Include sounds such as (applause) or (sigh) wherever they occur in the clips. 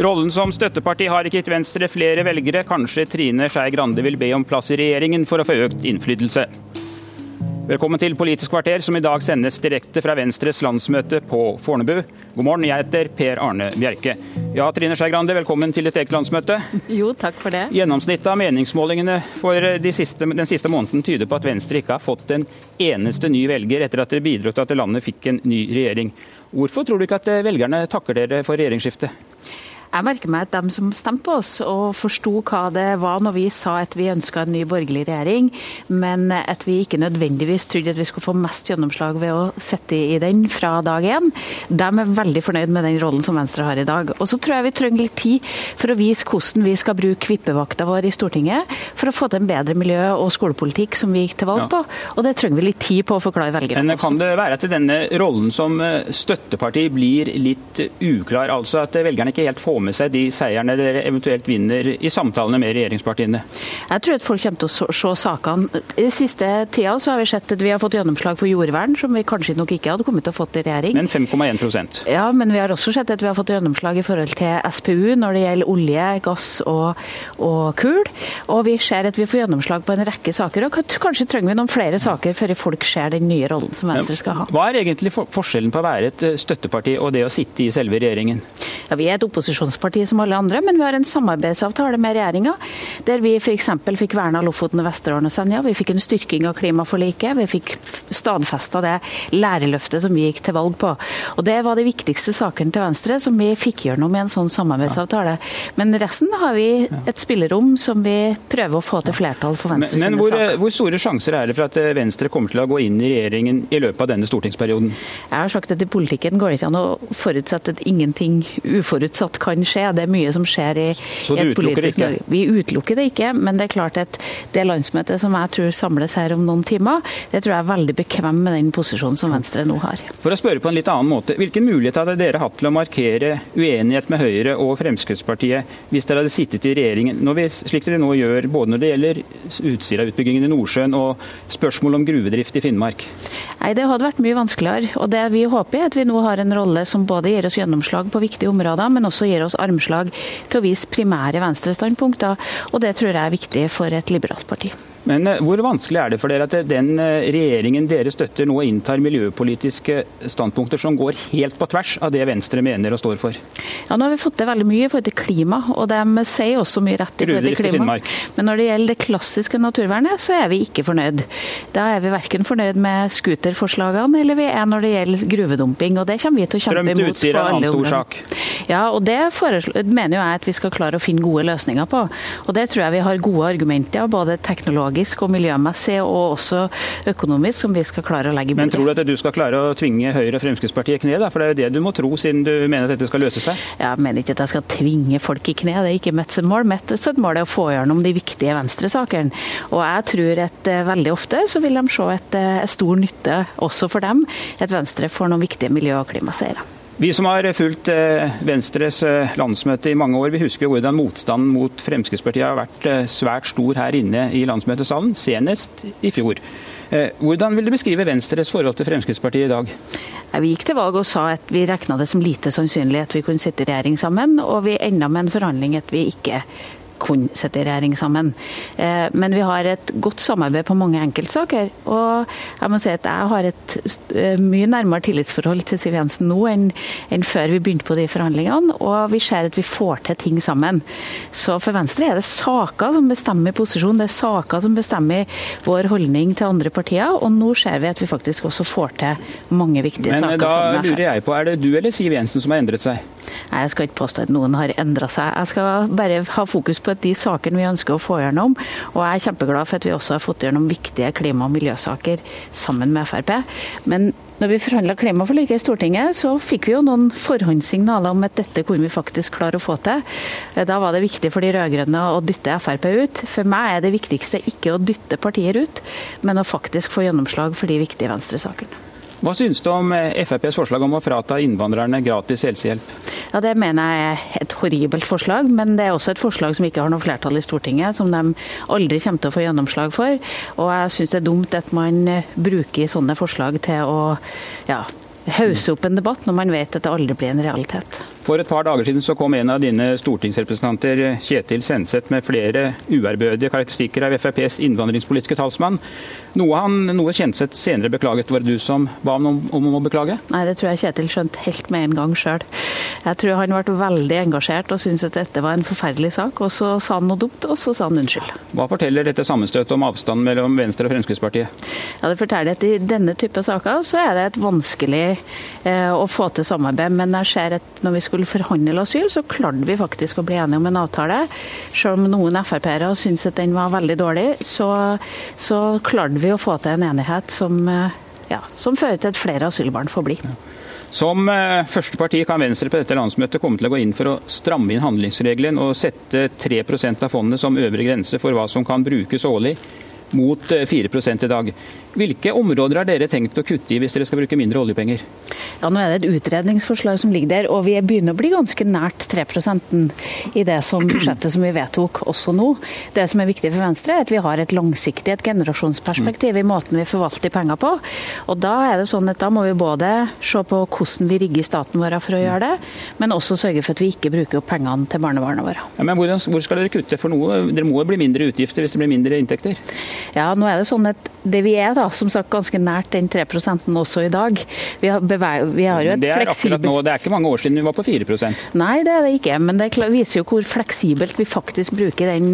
Rollen som støtteparti har ikke gitt Venstre flere velgere. Kanskje Trine Skei Grande vil be om plass i regjeringen for å få økt innflytelse. Velkommen til Politisk kvarter, som i dag sendes direkte fra Venstres landsmøte på Fornebu. God morgen, jeg heter Per Arne Bjerke. Ja, Trine Skei Grande, velkommen til ditt eget landsmøte. (laughs) Jo, takk for det. Gjennomsnittet av meningsmålingene for de siste, den siste måneden tyder på at Venstre ikke har fått en eneste ny velger etter at dere bidro til at landet fikk en ny regjering. Hvorfor tror du ikke at velgerne takker dere for regjeringsskiftet? Jeg merker meg at de som stemte på oss og forsto hva det var når vi sa at vi ønska en ny borgerlig regjering, men at vi ikke nødvendigvis trodde at vi skulle få mest gjennomslag ved å sitte i den fra dag én, de er veldig fornøyd med den rollen som Venstre har i dag. Og så tror jeg vi trenger litt tid for å vise hvordan vi skal bruke vippevakta vår i Stortinget for å få til en bedre miljø- og skolepolitikk som vi gikk til valg på. Og det trenger vi litt tid på å forklare velgerne. Men kan det være at denne rollen som støtteparti blir litt uklar? Altså at velgerne ikke helt får med seg de seierne dere eventuelt vinner i samtalene med regjeringspartiene? Jeg tror at folk kommer til å se sakene. I siste tida så har vi sett at vi har fått gjennomslag for jordvern, som vi kanskje nok ikke hadde kommet til å fått i regjering. Men 5,1% Ja, men vi har også sett at vi har fått gjennomslag i forhold til SPU når det gjelder olje, gass og, og kull. Og vi ser at vi får gjennomslag på en rekke saker. Og kanskje trenger vi noen flere saker før folk ser den nye rollen som Venstre skal ha. Hva er egentlig forskjellen på å være et støtteparti og det å sitte i selve regjeringen? Ja, Vi er et opposisjonsparti som alle andre, men vi har en samarbeidsavtale med regjeringa der vi f.eks. fikk verna Lofoten, Vesterålen og Senja. Vi fikk en styrking av klimaforliket. Vi fikk stadfesta det lærerløftet som vi gikk til valg på. Og Det var de viktigste sakene til Venstre som vi fikk gjennom i en sånn samarbeidsavtale. Men resten har vi et spillerom som vi prøver å få til flertall for Venstre men, men hvor, saker. hvor store sjanser er det for at Venstre kommer til å gå inn i regjeringen i løpet av denne stortingsperioden? Jeg har sagt at I politikken går det ikke an å forutsette at ingenting uforutsatt kan skje. Det er mye som skjer i, et politisk? Norge. Vi utelukker det ikke, men det er klart at det landsmøtet som jeg tror samles her om noen timer, det tror jeg er veldig bekvem med den posisjonen som Venstre nå har. For å spørre på en litt annen måte, Hvilken mulighet hadde dere hatt til å markere uenighet med Høyre og Fremskrittspartiet hvis dere hadde sittet i regjeringen, vi, slik dere nå gjør både når det gjelder Utsira-utbyggingen i Nordsjøen og spørsmål om gruvedrift i Finnmark? Nei, Det hadde vært mye vanskeligere. og det vi håper er at vi nå har en rolle som både gir oss gjennomslag på viktige områder, men også gir oss armslag til å vise primære venstrestandpunkter. Og det tror jeg er viktig for et liberalt parti. Men eh, hvor vanskelig er det for dere at den eh, regjeringen dere støtter nå inntar miljøpolitiske standpunkter som går helt på tvers av det Venstre mener og står for? Ja, Nå har vi fått til veldig mye i forhold til klima, og de sier også mye rett i forhold til klima. Men når det gjelder det klassiske naturvernet, så er vi ikke fornøyd. Da er vi verken fornøyd med scooterforslagene eller vi er når det gjelder gruvedumping, og det kommer vi til å kjempe Strøm til imot. Utsira på er en annen stor sak. Ja, og det mener jo jeg at vi skal klare å finne gode løsninger på. Og det tror jeg vi har gode argumenter, både teknologisk og miljømessig, og også økonomisk, som vi skal klare å legge i bordet. Men tror du at du skal klare å tvinge Høyre og Fremskrittspartiet i kne? Da? For det er jo det du må tro, siden du mener at dette skal løse seg. Jeg mener ikke at jeg skal tvinge folk i kne, det er ikke mitt mål. Mitt mål er å få gjennom de viktige venstresakene. Og jeg tror at eh, veldig ofte så vil de se et eh, stor nytte også for dem, at Venstre får noen viktige miljø- og klimaseiere. Vi som har fulgt eh, Venstres eh, landsmøte i mange år, vi husker hvordan motstanden mot Fremskrittspartiet har vært eh, svært stor her inne i landsmøtesalen, senest i fjor. Hvordan vil du beskrive Venstres forhold til Fremskrittspartiet i dag? Vi gikk til valg og sa at vi regna det som lite sannsynlig at vi kunne sitte i regjering sammen, og vi enda med en forhandling at vi ikke kunne sitte i regjering sammen. Eh, Men vi har et godt samarbeid på mange enkeltsaker. Og jeg må si at jeg har et eh, mye nærmere tillitsforhold til Siv Jensen nå enn, enn før vi begynte på de forhandlingene. Og vi ser at vi får til ting sammen. Så for Venstre er det saker som bestemmer posisjon. Det er saker som bestemmer vår holdning til andre partier. Og nå ser vi at vi faktisk også får til mange viktige Men saker. Men da lurer jeg på, er det du eller Siv Jensen som har endret seg? Nei, Jeg skal ikke påstå at noen har endra seg. Jeg skal bare ha fokus på at de sakene vi ønsker å få gjennom. Og jeg er kjempeglad for at vi også har fått gjennom viktige klima- og miljøsaker sammen med Frp. Men når vi forhandla klimaforliket i Stortinget, så fikk vi jo noen forhåndssignaler om at dette kunne vi faktisk klare å få til. Da var det viktig for de rød-grønne å dytte Frp ut. For meg er det viktigste ikke å dytte partier ut, men å faktisk få gjennomslag for de viktige venstresakene. Hva synes du om FrPs forslag om å frata innvandrerne gratis helsehjelp? Ja, Det mener jeg er et horribelt forslag, men det er også et forslag som ikke har noe flertall i Stortinget, som de aldri kommer til å få gjennomslag for. Og jeg syns det er dumt at man eh, bruker sånne forslag til å ja, hause opp en debatt når man vet at det aldri blir en realitet. For et par dager siden så kom en av dine stortingsrepresentanter, Kjetil Senseth, med flere uærbødige karakteristikker av FrPs innvandringspolitiske talsmann. Noe, han, noe Kjenseth senere beklaget. Var det du som ba ham om, om, å beklage? Nei, det tror jeg Kjetil skjønte helt med en gang sjøl. Jeg tror han ble veldig engasjert og syntes at dette var en forferdelig sak. Og så sa han noe dumt, og så sa han unnskyld. Hva forteller dette sammenstøtet om avstanden mellom Venstre og Fremskrittspartiet? Ja, Det forteller at i denne type saker så er det et vanskelig eh, å få til samarbeid. Men jeg ser at når vi skulle forhandle asyl, så klarte vi faktisk å bli enige om en avtale. Selv om noen Frp-ere syntes at den var veldig dårlig, så, så klarte vi å få til en enighet som, eh, ja, som fører til at flere asylbarn får bli. Som eh, første parti kan Venstre på dette landsmøtet komme til å gå inn for å stramme inn handlingsregelen og sette 3% av fondet som øvre grense for hva som kan brukes årlig, mot 4 eh, i dag. Hvilke områder har dere tenkt å kutte i hvis dere skal bruke mindre oljepenger? Ja, Nå er det et utredningsforslag som ligger der, og vi begynner å bli ganske nært 3% i det som budsjettet som vi vedtok også nå. Det som er viktig for Venstre, er at vi har et langsiktig, et generasjonsperspektiv i måten vi forvalter penger på. Og Da er det sånn at da må vi både se på hvordan vi rigger staten vår for å gjøre det, men også sørge for at vi ikke bruker opp pengene til barnebarna våre. Ja, men Hvor skal dere kutte for noe? Dere må bli mindre utgifter hvis det blir mindre inntekter? Ja, nå er det sånn at det vi er, da, som sagt ganske nært den 3% også i dag. Vi har, vi har jo et det er fleksibelt nå, Det er ikke mange år siden vi var på 4% Nei, det er det ikke. Men det viser jo hvor fleksibelt vi faktisk bruker den,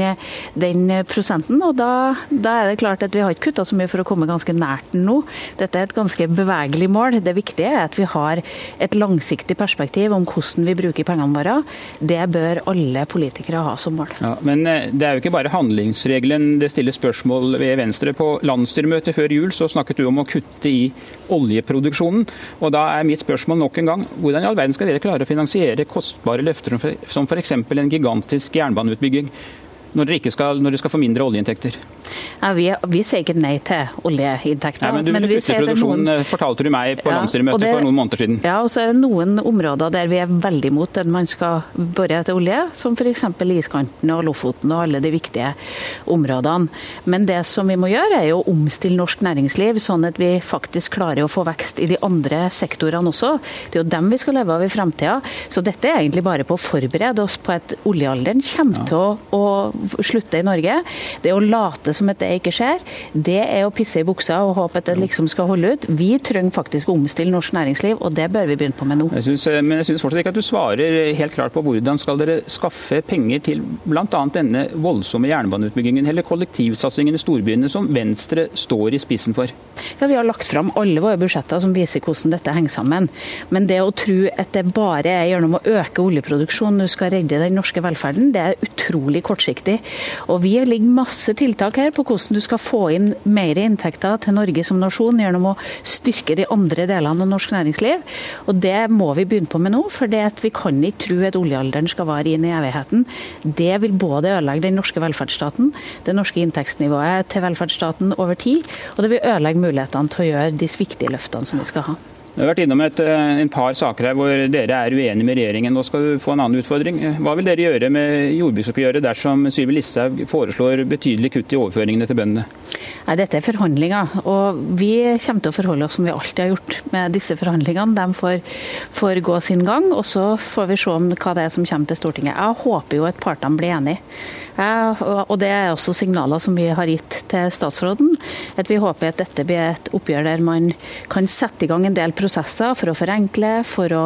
den prosenten. Og da, da, er det klart at vi har ikke kutta så mye for å komme ganske nært den nå. Dette er et ganske bevegelig mål. Det viktige er at vi har et langsiktig perspektiv om hvordan vi bruker pengene våre. Det bør alle politikere ha som mål. Ja, men eh, det er jo ikke bare handlingsregelen det stilles spørsmål ved Venstre. På landsstyremøtet før jul så snakket du om å kutte i oljeproduksjonen. Og da er mitt spørsmål nok en gang, hvordan i all verden skal dere klare å finansiere kostbare løfter som f.eks. en gigantisk jernbaneutbygging når dere, skal, når dere skal få mindre oljeinntekter? Ja, vi, vi, sier ikke nei til oljeinntekter. Men du ville kutte produksjonen, noen... Eh, fortalte du meg på ja, landsstyremøtet for noen måneder siden. Ja, og så er det noen områder der vi er veldig imot at man skal bore etter olje, som f.eks. iskanten og Lofoten og alle de viktige områdene. Men det som vi må gjøre, er å omstille norsk næringsliv, sånn at vi faktisk klarer å få vekst i de andre sektorene også. Det er jo dem vi skal leve av i fremtida. Så dette er egentlig bare på å forberede oss på at oljealderen kommer ja. til å, å slutte i Norge. Det å late som at det ikke skjer, det er å pisse i buksa og håpe at det liksom skal holde ut. Vi trenger faktisk å omstille norsk næringsliv, og det bør vi begynne på med nå. Jeg synes, eh, men jeg syns fortsatt ikke at du svarer helt klart på hvordan skal dere skaffe penger til bl.a. denne voldsomme jernbaneutbyggingen eller kollektivsatsingen i storbyene som Venstre står i spissen for? Ja, Vi har lagt fram alle våre budsjetter som viser hvordan dette henger sammen. Men det å tro at det bare er gjennom å øke oljeproduksjonen du skal redde den norske velferden, det er utrolig kortsiktig. Og Vi ligger masse tiltak her på hvordan du skal få inn mer inntekter til Norge som nasjon gjennom å styrke de andre delene av norsk næringsliv. Og Det må vi begynne på med nå, for vi kan ikke tro at oljealderen skal vare inn i evigheten. Det vil både ødelegge den norske velferdsstaten, det norske inntektsnivået til velferdsstaten over tid, og det vil ødelegge mulighetene til å gjøre de viktige løftene som vi skal ha. Du har vært innom et, eh, en par saker her hvor dere er uenige med regjeringen. Nå skal du få en annen utfordring. Hva vil dere gjøre med jordbruksoppgjøret dersom Sylvi Listhaug foreslår betydelig kutt i overføringene til bøndene? Nei, Dette er forhandlinger, og vi kommer til å forholde oss som vi alltid har gjort med disse forhandlingene. De får, får gå sin gang, og så får vi se om hva det er som kommer til Stortinget. Jeg håper jo at partene blir enige. Og det er også signaler som vi har gitt til statsråden. At vi håper at dette blir et oppgjør der man kan sette i gang en del prosesser for å forenkle, for å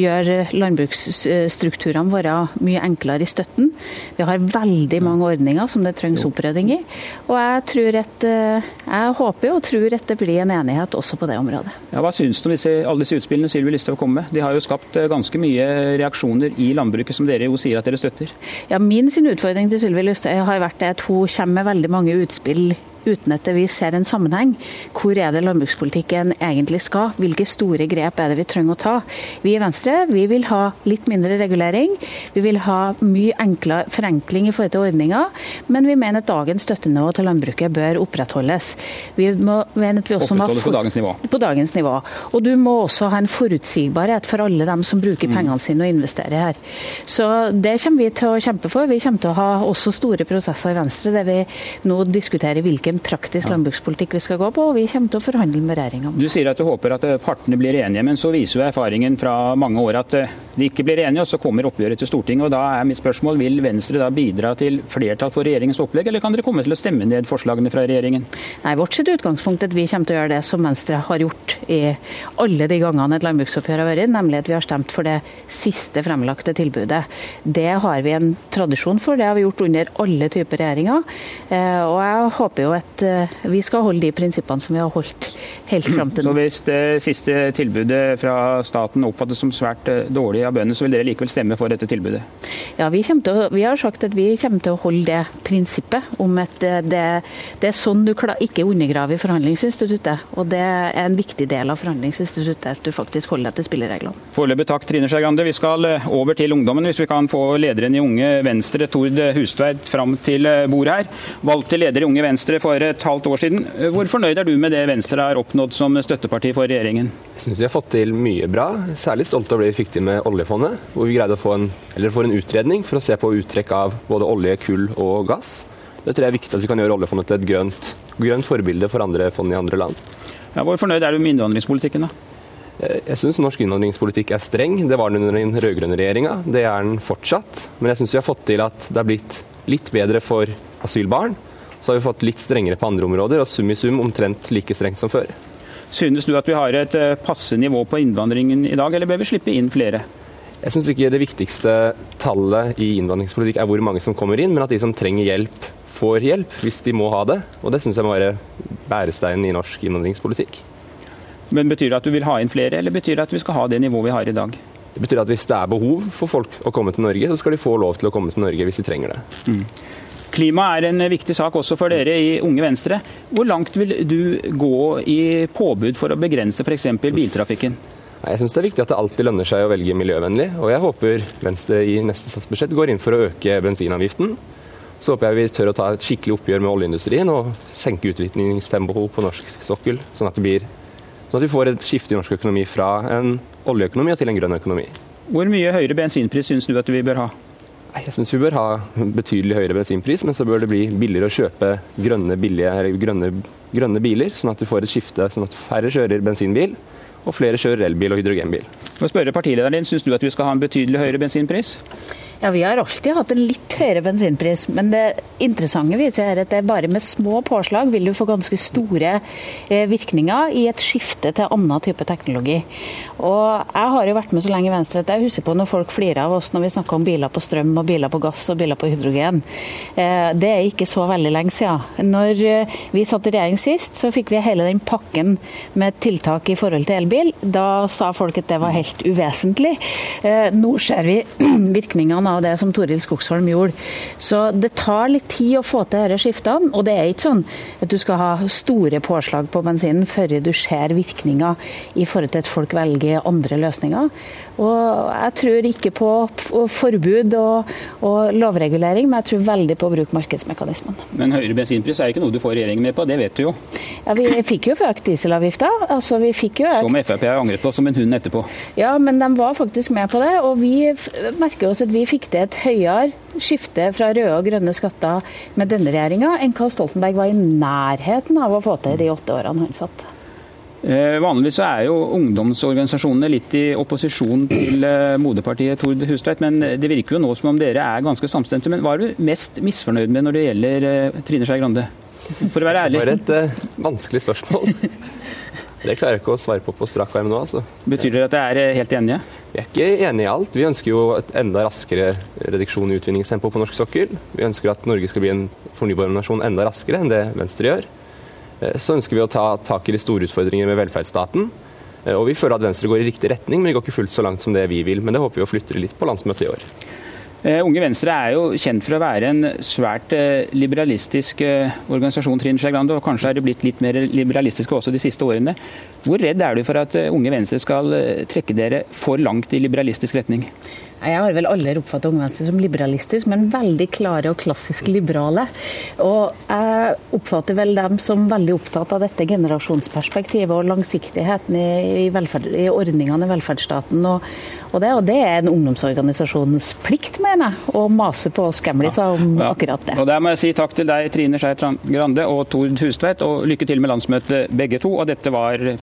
gjøre landbruksstrukturene våre mye enklere i støtten. Vi har veldig mange ordninger som det trengs opprydding i. Og jeg, tror at, jeg håper og tror at det blir en enighet også på det området. Ja, hva syns du om disse, alle disse utspillene Sylvi Listhaug kom med? De har jo skapt eh, ganske mye reaksjoner i landbruket som dere jo sier at dere støtter? Ja, Min sin utfordring til Sylvi Listhaug har vært at hun kommer med veldig mange utspill uten at vi ser en sammenheng. Hvor er det landbrukspolitikken egentlig skal? Hvilke store grep er det vi trenger å ta? Vi i Venstre vi vil ha litt mindre regulering. Vi vil ha mye enklere forenkling i forhold til ordninger, men vi mener at dagens støttenivå til landbruket bør opprettholdes. Vi må, mener at vi også må på dagens nivå. På dagens nivå. Og du må også ha en forutsigbarhet for alle dem som bruker mm. pengene sine og investerer her. Så det kommer vi til å kjempe for. Vi kommer til å ha også store prosesser i Venstre der vi nå diskuterer hvilke hvilken praktisk landbrukspolitikk vi skal gå på, og vi kommer til å forhandle med regjeringa. Du sier at du håper at partene blir enige, men så viser jo erfaringen fra mange år at de ikke blir enige, og så kommer oppgjøret til Stortinget. og Da er mitt spørsmål, Vil Venstre da bidra til flertall for regjeringens opplegg, eller kan dere komme til å stemme ned forslagene fra regjeringen? Nei, Vårt sitt utgangspunkt at vi kommer til å gjøre det som Venstre har gjort i alle de gangene et landbruksoppgjør har vært, nemlig at vi har stemt for det siste fremlagte tilbudet. Det har vi en tradisjon for, det har vi gjort under alle typer regjeringer. Eh, og jeg håper jo at eh, vi skal holde de prinsippene som vi har holdt helt fram til nå. Så hvis det siste tilbudet fra staten oppfattes som svært eh, dårlig av bøndene, så vil dere likevel stemme for dette tilbudet? Ja, vi, å, vi, har sagt at vi kommer til å holde det prinsippet om at det, det er sånn du ikke undergraver forhandlingsinstituttet. Og det er en viktig del av forhandlingsinstituttet, at du faktisk holder deg til spillereglene. Foreløpig takk, Trine Skei Grande. Vi skal over til ungdommen, hvis vi kan få lederen i Unge Venstre, Tord Hustveit, fram til bordet her. Valgt til leder i Unge Venstre for et halvt år siden. Hvor fornøyd er du med det Venstre har oppnådd som støtteparti for regjeringen? Jeg syns vi har fått til mye bra. Særlig stolt over det vi fikk til med oljefondet, hvor vi greide å få en, en utredning for å se på uttrekk av både olje, kull og gass. Det tror jeg er viktig at vi kan gjøre oljefondet til et grønt, grønt forbilde for andre fond i andre land. Ja, hvor fornøyd er du med innvandringspolitikken, da? Jeg syns norsk innvandringspolitikk er streng. Det var den under den rød-grønne regjeringa. Det er den fortsatt. Men jeg syns vi har fått til at det har blitt litt bedre for asylbarn. Så har vi fått litt strengere på andre områder, og sum i sum omtrent like strengt som før. Synes du at vi har et eh, passe nivå på innvandringen i dag, eller bør vi slippe inn flere? Jeg syns ikke det viktigste tallet i innvandringspolitikk er hvor mange som kommer inn, men at de som trenger hjelp, får hjelp hvis de må ha det. Og det syns jeg må være bæresteinen i norsk innvandringspolitikk. Men Betyr det at du vil ha inn flere, eller betyr det at vi skal ha det nivået vi har i dag? Det betyr at hvis det er behov for folk å komme til Norge, så skal de få lov til å komme til Norge hvis de trenger det. Mm. Klima er en viktig sak også for dere i Unge Venstre. Hvor langt vil du gå i påbud for å begrense f.eks. biltrafikken? Jeg syns det er viktig at det alltid lønner seg å velge miljøvennlig. Og jeg håper Venstre i neste statsbudsjett går inn for å øke bensinavgiften. Så håper jeg vi tør å ta et skikkelig oppgjør med oljeindustrien og senke utviklingstempoet på norsk sokkel, sånn at, blir, sånn at vi får et skifte i norsk økonomi fra en oljeøkonomi til en grønn økonomi. Hvor mye høyere bensinpris syns du at vi bør ha? Jeg syns vi bør ha betydelig høyere bensinpris, men så bør det bli billigere å kjøpe grønne, billige, grønne, grønne biler, sånn at vi får et skifte, sånn at færre kjører bensinbil og flere kjører elbil og hydrogenbil. For å spørre partilederen din, Syns du at vi skal ha en betydelig høyere bensinpris? Ja, Vi har alltid hatt en litt høyere bensinpris, men det interessante viser er at det bare med små påslag vil du få ganske store eh, virkninger i et skifte til annen type teknologi. Og Jeg har jo vært med så lenge i Venstre at jeg husker på når folk flirer av oss når vi snakker om biler på strøm og biler på gass og biler på hydrogen. Eh, det er ikke så veldig lenge siden. Når eh, vi satt i regjering sist, så fikk vi hele den pakken med tiltak i forhold til elbil. Da sa folk at det var helt uvesentlig. Nå ser vi (clears throat) virkningene av det som Toril Skogsholm gjorde. Så det tar litt tid å få til disse skiftene. Og det er ikke sånn at du skal ha store påslag på bensinen før du ser virkninger i forhold til at folk velger andre løsninger. Og jeg tror ikke på forbud og, og lovregulering, men jeg tror veldig på å bruke markedsmekanismene. Men høyere bensinpris er ikke noe du får regjeringen med på, det vet du jo. Ja, Vi fikk jo økt dieselavgifta. Altså, vi fikk jo økt... Som Frp har angret på som en hund etterpå. Ja, men de var faktisk med på det. Og vi merker oss at vi fikk til et høyere skifte fra røde og grønne skatter med denne regjeringa enn hva Stoltenberg var i nærheten av å få til de åtte årene han satt. Eh, vanligvis er jo ungdomsorganisasjonene litt i opposisjon til eh, moderpartiet Tord Hustveit, men det virker jo nå som om dere er ganske samstemte. Men hva er du mest misfornøyd med når det gjelder eh, Trine Skei Grande? For å være ærlig. Det var et uh, vanskelig spørsmål. (laughs) Det klarer jeg ikke å svare på på strak arm nå. altså. Betyr det at dere er helt enige? Vi er ikke enige i alt. Vi ønsker jo et enda raskere reduksjon i utvinningstempo på norsk sokkel. Vi ønsker at Norge skal bli en fornybar nasjon enda raskere enn det Venstre gjør. Eh, så ønsker vi å ta tak i de store utfordringene med velferdsstaten. Eh, og vi føler at Venstre går i riktig retning, men det går ikke fullt så langt som det vi vil. Men det håper vi å flytte litt på landsmøtet i år. Eh, Unge Venstre er jo kjent for å være en svært liberalistisk organisasjon, Trine Skei Grande, og kanskje er det blitt litt mer liberalistiske også de siste årene. Hvor redd er du for at Unge Venstre skal trekke dere for langt i liberalistisk retning? Jeg har vel aldri oppfattet Unge Venstre som liberalistisk, men veldig klare og klassisk liberale. Og jeg oppfatter vel dem som veldig opptatt av dette generasjonsperspektivet og langsiktigheten i, velferd, i ordningene i velferdsstaten. Og, og, det, og, det, er en ungdomsorganisasjons plikt, mener jeg, å mase på oss gamliser om ja. akkurat det. Og Der må jeg si takk til deg, Trine Skei Grande og Tord Hustveit, og lykke til med landsmøtet begge to. Og dette var